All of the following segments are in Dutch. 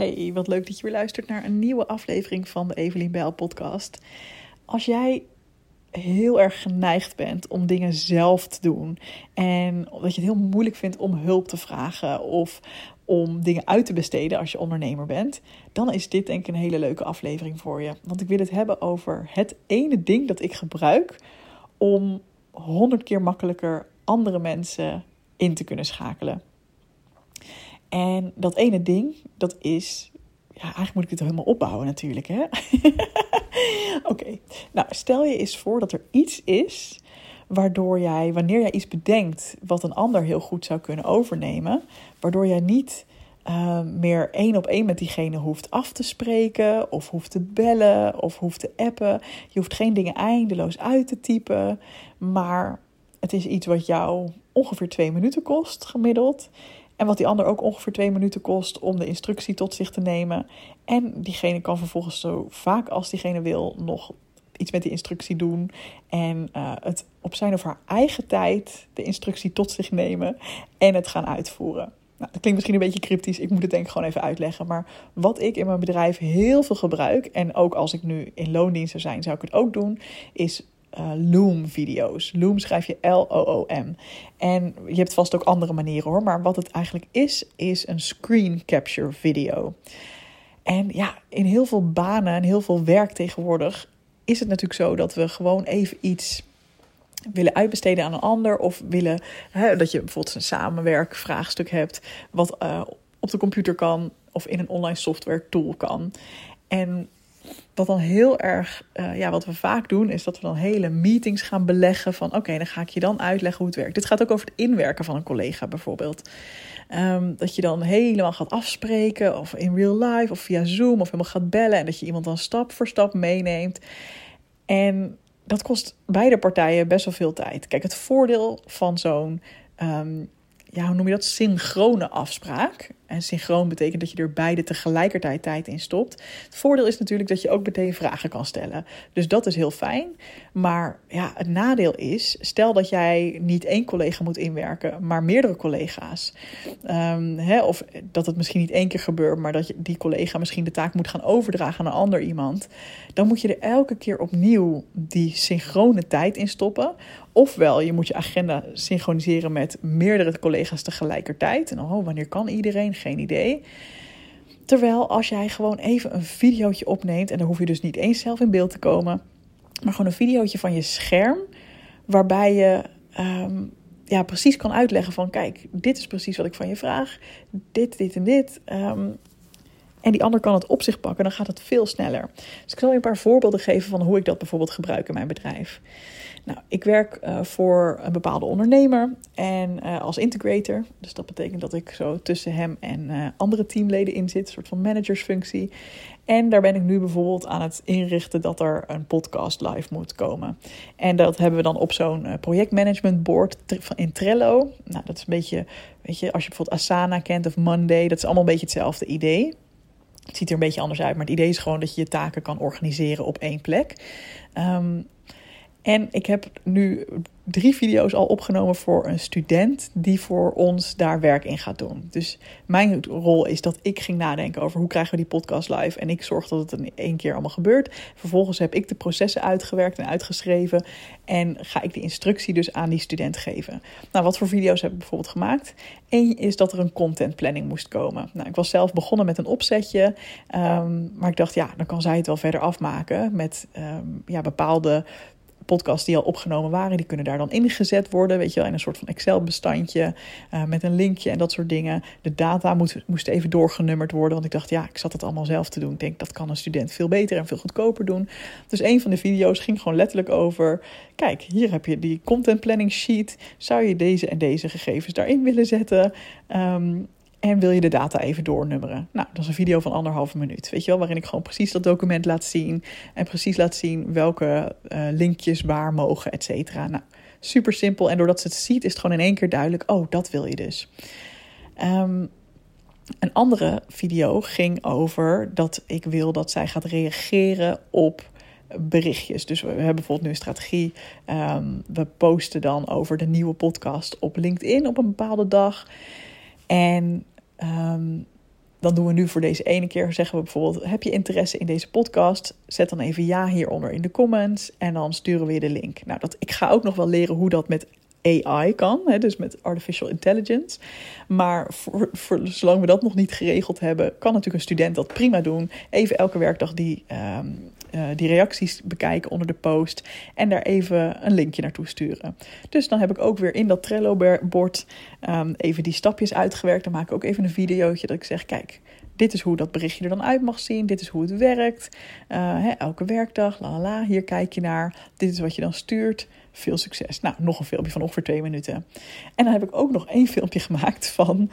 Hey, wat leuk dat je weer luistert naar een nieuwe aflevering van de Evelien Bijl podcast. Als jij heel erg geneigd bent om dingen zelf te doen en dat je het heel moeilijk vindt om hulp te vragen of om dingen uit te besteden als je ondernemer bent, dan is dit denk ik een hele leuke aflevering voor je. Want ik wil het hebben over het ene ding dat ik gebruik om honderd keer makkelijker andere mensen in te kunnen schakelen. En dat ene ding, dat is. Ja, eigenlijk moet ik dit helemaal opbouwen natuurlijk, hè? Oké, nou stel je eens voor dat er iets is waardoor jij, wanneer jij iets bedenkt wat een ander heel goed zou kunnen overnemen, waardoor jij niet uh, meer één op één met diegene hoeft af te spreken, of hoeft te bellen, of hoeft te appen. Je hoeft geen dingen eindeloos uit te typen, maar het is iets wat jou ongeveer twee minuten kost, gemiddeld. En wat die ander ook ongeveer twee minuten kost om de instructie tot zich te nemen. En diegene kan vervolgens zo vaak als diegene wil nog iets met die instructie doen. En uh, het op zijn of haar eigen tijd de instructie tot zich nemen en het gaan uitvoeren. Nou, dat klinkt misschien een beetje cryptisch. Ik moet het denk ik gewoon even uitleggen. Maar wat ik in mijn bedrijf heel veel gebruik, en ook als ik nu in loondienst zou zijn, zou ik het ook doen, is uh, Loom-video's. Loom schrijf je L-O-O-M. En je hebt vast ook andere manieren hoor. Maar wat het eigenlijk is, is een screen capture video. En ja, in heel veel banen en heel veel werk tegenwoordig is het natuurlijk zo dat we gewoon even iets willen uitbesteden aan een ander. Of willen hè, dat je bijvoorbeeld een samenwerkvraagstuk hebt. Wat uh, op de computer kan of in een online software tool kan. En wat dan heel erg, uh, ja, wat we vaak doen, is dat we dan hele meetings gaan beleggen. Van oké, dan ga ik je dan uitleggen hoe het werkt. Dit gaat ook over het inwerken van een collega bijvoorbeeld. Um, dat je dan helemaal gaat afspreken, of in real life, of via Zoom, of helemaal gaat bellen. En dat je iemand dan stap voor stap meeneemt. En dat kost beide partijen best wel veel tijd. Kijk, het voordeel van zo'n um, ja, hoe noem je dat? Synchrone afspraak. En synchroon betekent dat je er beide tegelijkertijd tijd in stopt. Het voordeel is natuurlijk dat je ook meteen vragen kan stellen. Dus dat is heel fijn. Maar ja, het nadeel is, stel dat jij niet één collega moet inwerken, maar meerdere collega's. Um, hè, of dat het misschien niet één keer gebeurt, maar dat je die collega misschien de taak moet gaan overdragen aan een ander iemand. Dan moet je er elke keer opnieuw die synchrone tijd in stoppen. Ofwel, je moet je agenda synchroniseren met meerdere collega's tegelijkertijd. En oh, wanneer kan iedereen? Geen idee. Terwijl als jij gewoon even een videootje opneemt, en dan hoef je dus niet eens zelf in beeld te komen, maar gewoon een videootje van je scherm, waarbij je um, ja, precies kan uitleggen van, kijk, dit is precies wat ik van je vraag, dit, dit en dit. Um, en die ander kan het op zich pakken, dan gaat het veel sneller. Dus ik zal je een paar voorbeelden geven van hoe ik dat bijvoorbeeld gebruik in mijn bedrijf. Nou, ik werk uh, voor een bepaalde ondernemer en uh, als integrator. Dus dat betekent dat ik zo tussen hem en uh, andere teamleden in zit, een soort van managersfunctie. En daar ben ik nu bijvoorbeeld aan het inrichten dat er een podcast live moet komen. En dat hebben we dan op zo'n projectmanagement board in Trello. Nou, dat is een beetje, weet je, als je bijvoorbeeld Asana kent of Monday, dat is allemaal een beetje hetzelfde idee. Het ziet er een beetje anders uit, maar het idee is gewoon dat je je taken kan organiseren op één plek. Um, en ik heb nu drie video's al opgenomen voor een student die voor ons daar werk in gaat doen. Dus mijn rol is dat ik ging nadenken over hoe krijgen we die podcast live. En ik zorg dat het in één keer allemaal gebeurt. Vervolgens heb ik de processen uitgewerkt en uitgeschreven. En ga ik de instructie dus aan die student geven. Nou, wat voor video's heb ik bijvoorbeeld gemaakt? Eén is dat er een content planning moest komen. Nou, ik was zelf begonnen met een opzetje. Um, maar ik dacht, ja, dan kan zij het wel verder afmaken met um, ja, bepaalde podcasts die al opgenomen waren, die kunnen daar dan ingezet worden. Weet je wel, in een soort van Excel-bestandje uh, met een linkje en dat soort dingen. De data moest, moest even doorgenummerd worden, want ik dacht, ja, ik zat het allemaal zelf te doen. Ik denk, dat kan een student veel beter en veel goedkoper doen. Dus een van de video's ging gewoon letterlijk over: kijk, hier heb je die content planning sheet. Zou je deze en deze gegevens daarin willen zetten? Um, en wil je de data even doornummeren? Nou, dat is een video van anderhalve minuut. Weet je wel, waarin ik gewoon precies dat document laat zien. En precies laat zien welke uh, linkjes waar mogen, et cetera. Nou, super simpel. En doordat ze het ziet, is het gewoon in één keer duidelijk: oh, dat wil je dus. Um, een andere video ging over dat ik wil dat zij gaat reageren op berichtjes. Dus we hebben bijvoorbeeld nu een strategie. Um, we posten dan over de nieuwe podcast op LinkedIn op een bepaalde dag. En um, dan doen we nu voor deze ene keer, zeggen we bijvoorbeeld, heb je interesse in deze podcast? Zet dan even ja hieronder in de comments en dan sturen we je de link. Nou, dat, ik ga ook nog wel leren hoe dat met AI kan, hè, dus met artificial intelligence. Maar voor, voor, zolang we dat nog niet geregeld hebben, kan natuurlijk een student dat prima doen. Even elke werkdag die, ehm, eh, die reacties bekijken onder de post en daar even een linkje naartoe sturen. Dus dan heb ik ook weer in dat Trello-bord um, even die stapjes uitgewerkt. Dan maak ik ook even een videootje dat ik zeg, kijk, dit is hoe dat berichtje er dan uit mag zien. Dit is hoe het werkt. Uh, hè, elke werkdag, la la, hier kijk je naar. Dit is wat je dan stuurt. Veel succes. Nou, nog een filmpje van ongeveer twee minuten. En dan heb ik ook nog één filmpje gemaakt van...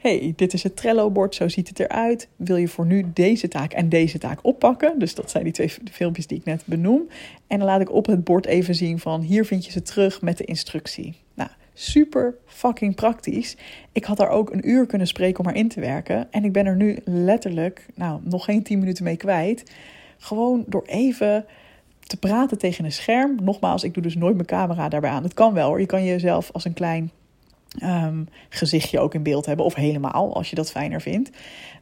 hey, dit is het Trello-bord, zo ziet het eruit. Wil je voor nu deze taak en deze taak oppakken? Dus dat zijn die twee filmpjes die ik net benoem. En dan laat ik op het bord even zien van... hier vind je ze terug met de instructie. Nou, super fucking praktisch. Ik had daar ook een uur kunnen spreken om erin te werken. En ik ben er nu letterlijk, nou, nog geen tien minuten mee kwijt. Gewoon door even te praten tegen een scherm. Nogmaals, ik doe dus nooit mijn camera daarbij aan. Het kan wel. Je kan jezelf als een klein um, gezichtje ook in beeld hebben. Of helemaal, als je dat fijner vindt.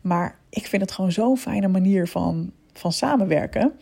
Maar ik vind het gewoon zo'n fijne manier van, van samenwerken.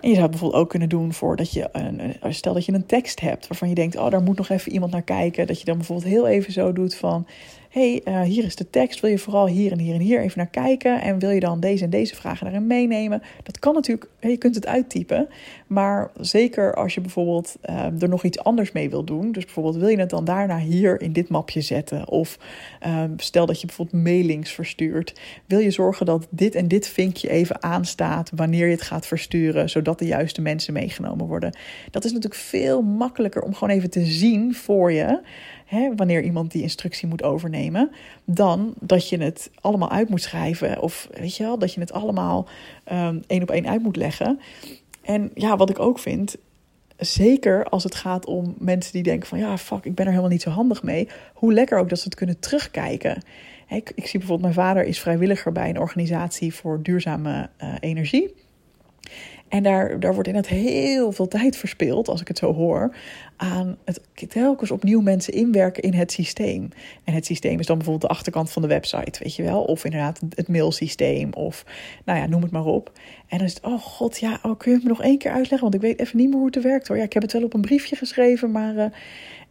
En je zou het bijvoorbeeld ook kunnen doen voordat je, een, stel dat je een tekst hebt waarvan je denkt, oh, daar moet nog even iemand naar kijken. Dat je dan bijvoorbeeld heel even zo doet van, hey, uh, hier is de tekst. Wil je vooral hier en hier en hier even naar kijken? En wil je dan deze en deze vragen daarin meenemen? Dat kan natuurlijk, je kunt het uittypen. Maar zeker als je bijvoorbeeld uh, er nog iets anders mee wil doen. Dus bijvoorbeeld wil je het dan daarna hier in dit mapje zetten. Of uh, stel dat je bijvoorbeeld mailings verstuurt. Wil je zorgen dat dit en dit vinkje even aanstaat wanneer je het gaat versturen. Zodat de juiste mensen meegenomen worden. Dat is natuurlijk veel makkelijker om gewoon even te zien voor je hè, wanneer iemand die instructie moet overnemen, dan dat je het allemaal uit moet schrijven. Of weet je wel, dat je het allemaal um, één op één uit moet leggen. En ja, wat ik ook vind, zeker als het gaat om mensen die denken van ja, fuck, ik ben er helemaal niet zo handig mee. Hoe lekker ook dat ze het kunnen terugkijken. Ik, ik zie bijvoorbeeld, mijn vader is vrijwilliger bij een organisatie voor duurzame uh, energie. En daar, daar wordt inderdaad heel veel tijd verspild, als ik het zo hoor, aan het telkens opnieuw mensen inwerken in het systeem. En het systeem is dan bijvoorbeeld de achterkant van de website, weet je wel. Of inderdaad het mailsysteem, of nou ja, noem het maar op. En dan is het, oh god, ja, oh, kun je het me nog één keer uitleggen? Want ik weet even niet meer hoe het werkt hoor. Ja, ik heb het wel op een briefje geschreven, maar... Uh,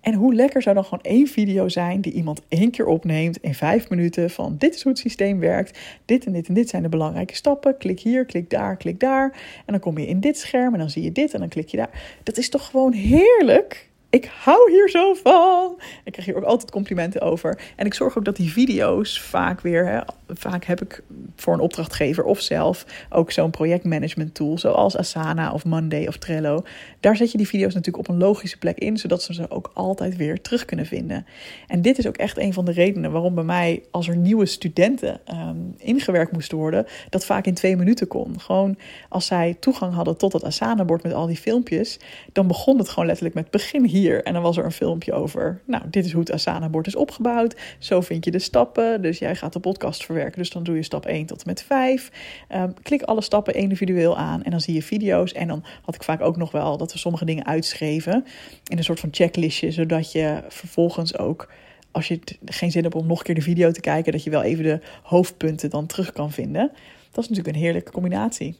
en hoe lekker zou dan gewoon één video zijn die iemand één keer opneemt in vijf minuten van dit is hoe het systeem werkt, dit en dit en dit zijn de belangrijke stappen, klik hier, klik daar, klik daar en dan kom je in dit scherm en dan zie je dit en dan klik je daar. Dat is toch gewoon heerlijk? Ik hou hier zo van. Ik krijg hier ook altijd complimenten over. En ik zorg ook dat die video's vaak weer, hè, vaak heb ik voor een opdrachtgever of zelf ook zo'n projectmanagement tool, zoals Asana of Monday of Trello. Daar zet je die video's natuurlijk op een logische plek in, zodat ze ze ook altijd weer terug kunnen vinden. En dit is ook echt een van de redenen waarom bij mij, als er nieuwe studenten um, ingewerkt moesten worden, dat vaak in twee minuten kon. Gewoon als zij toegang hadden tot het Asana-bord met al die filmpjes, dan begon het gewoon letterlijk met begin hier en dan was er een filmpje over. Nou, dit is hoe het Asana-bord is opgebouwd. Zo vind je de stappen. Dus jij gaat de podcast verwerken. Dus dan doe je stap 1 tot en met 5. Ehm, klik alle stappen individueel aan en dan zie je video's. En dan had ik vaak ook nog wel dat we sommige dingen uitschreven in een soort van checklistje, zodat je vervolgens ook als je geen zin hebt om nog een keer de video te kijken, dat je wel even de hoofdpunten dan terug kan vinden. Dat is natuurlijk een heerlijke combinatie.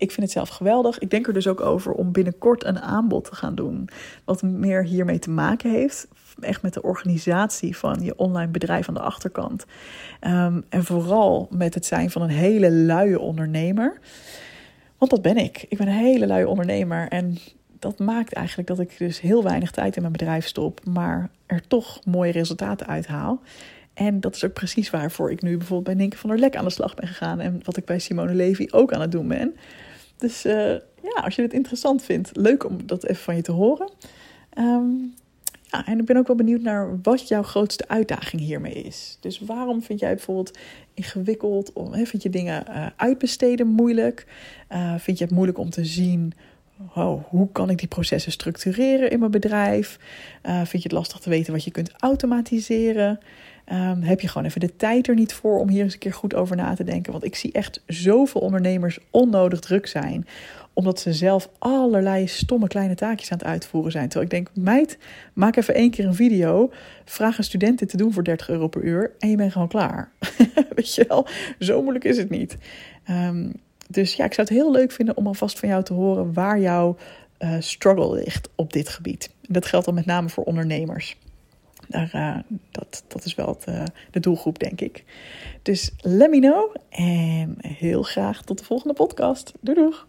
Ik vind het zelf geweldig. Ik denk er dus ook over om binnenkort een aanbod te gaan doen. Wat meer hiermee te maken heeft. Echt met de organisatie van je online bedrijf aan de achterkant. Um, en vooral met het zijn van een hele luie ondernemer. Want dat ben ik. Ik ben een hele luie ondernemer. En dat maakt eigenlijk dat ik dus heel weinig tijd in mijn bedrijf stop. Maar er toch mooie resultaten uithaal. En dat is ook precies waarvoor ik nu bijvoorbeeld bij Nienke van der Lek aan de slag ben gegaan. En wat ik bij Simone Levy ook aan het doen ben. Dus uh, ja, als je het interessant vindt, leuk om dat even van je te horen. Um, ja, en ik ben ook wel benieuwd naar wat jouw grootste uitdaging hiermee is. Dus waarom vind jij bijvoorbeeld ingewikkeld? He, vind je dingen uh, uitbesteden moeilijk? Uh, vind je het moeilijk om te zien oh, hoe kan ik die processen structureren in mijn bedrijf? Uh, vind je het lastig te weten wat je kunt automatiseren? Um, heb je gewoon even de tijd er niet voor om hier eens een keer goed over na te denken? Want ik zie echt zoveel ondernemers onnodig druk zijn omdat ze zelf allerlei stomme kleine taakjes aan het uitvoeren zijn. Terwijl ik denk, meid, maak even één keer een video. Vraag een student dit te doen voor 30 euro per uur. En je bent gewoon klaar. Weet je wel, zo moeilijk is het niet. Um, dus ja, ik zou het heel leuk vinden om alvast van jou te horen waar jouw uh, struggle ligt op dit gebied. Dat geldt dan met name voor ondernemers. Daar, uh, dat, dat is wel uh, de doelgroep, denk ik. Dus let me know en heel graag tot de volgende podcast. Doei doeg!